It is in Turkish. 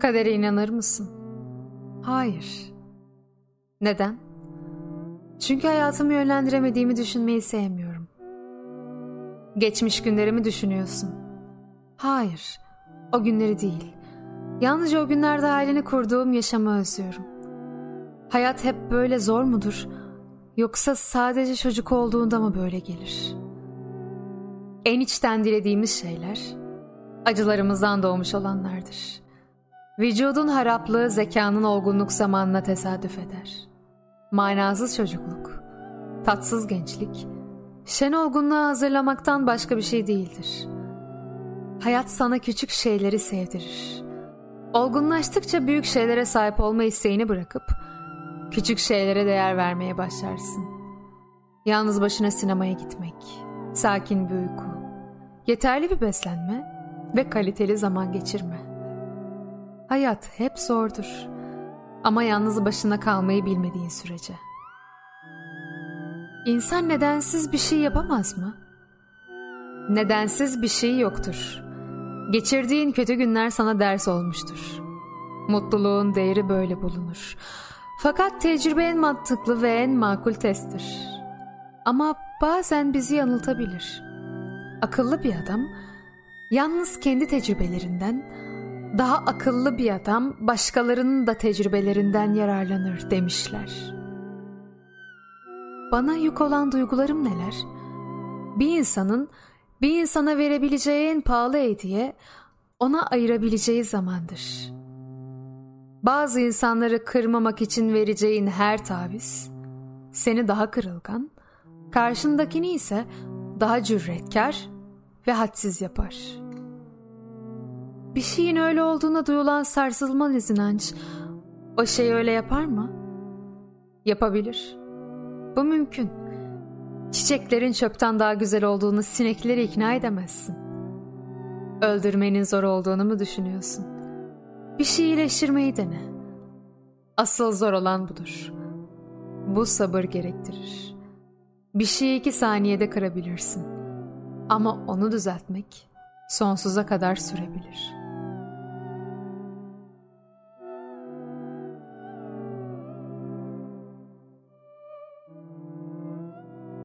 Kadere inanır mısın? Hayır. Neden? Çünkü hayatımı yönlendiremediğimi düşünmeyi sevmiyorum. Geçmiş günlerimi düşünüyorsun. Hayır, o günleri değil. Yalnızca o günlerde aileni kurduğum yaşamı özlüyorum. Hayat hep böyle zor mudur? Yoksa sadece çocuk olduğunda mı böyle gelir? En içten dilediğimiz şeyler acılarımızdan doğmuş olanlardır. Vücudun haraplığı zekanın olgunluk zamanına tesadüf eder. Manasız çocukluk, tatsız gençlik, şen olgunluğa hazırlamaktan başka bir şey değildir. Hayat sana küçük şeyleri sevdirir. Olgunlaştıkça büyük şeylere sahip olma isteğini bırakıp küçük şeylere değer vermeye başlarsın. Yalnız başına sinemaya gitmek, sakin bir uyku, yeterli bir beslenme ve kaliteli zaman geçirme. Hayat hep zordur ama yalnız başına kalmayı bilmediğin sürece. İnsan nedensiz bir şey yapamaz mı? Nedensiz bir şey yoktur. Geçirdiğin kötü günler sana ders olmuştur. Mutluluğun değeri böyle bulunur. Fakat tecrübe en mantıklı ve en makul testtir. Ama bazen bizi yanıltabilir. Akıllı bir adam yalnız kendi tecrübelerinden, daha akıllı bir adam başkalarının da tecrübelerinden yararlanır demişler. Bana yük olan duygularım neler? Bir insanın bir insana verebileceği en pahalı hediye ona ayırabileceği zamandır. Bazı insanları kırmamak için vereceğin her taviz seni daha kırılgan, karşındakini ise daha cüretkar ve hadsiz yapar. Bir şeyin öyle olduğuna duyulan sarsılmaz inanç o şeyi öyle yapar mı? Yapabilir. Bu mümkün. Çiçeklerin çöpten daha güzel olduğunu sinekleri ikna edemezsin. Öldürmenin zor olduğunu mu düşünüyorsun? Bir şey iyileştirmeyi dene. Asıl zor olan budur. Bu sabır gerektirir. Bir şeyi iki saniyede kırabilirsin. Ama onu düzeltmek sonsuza kadar sürebilir.''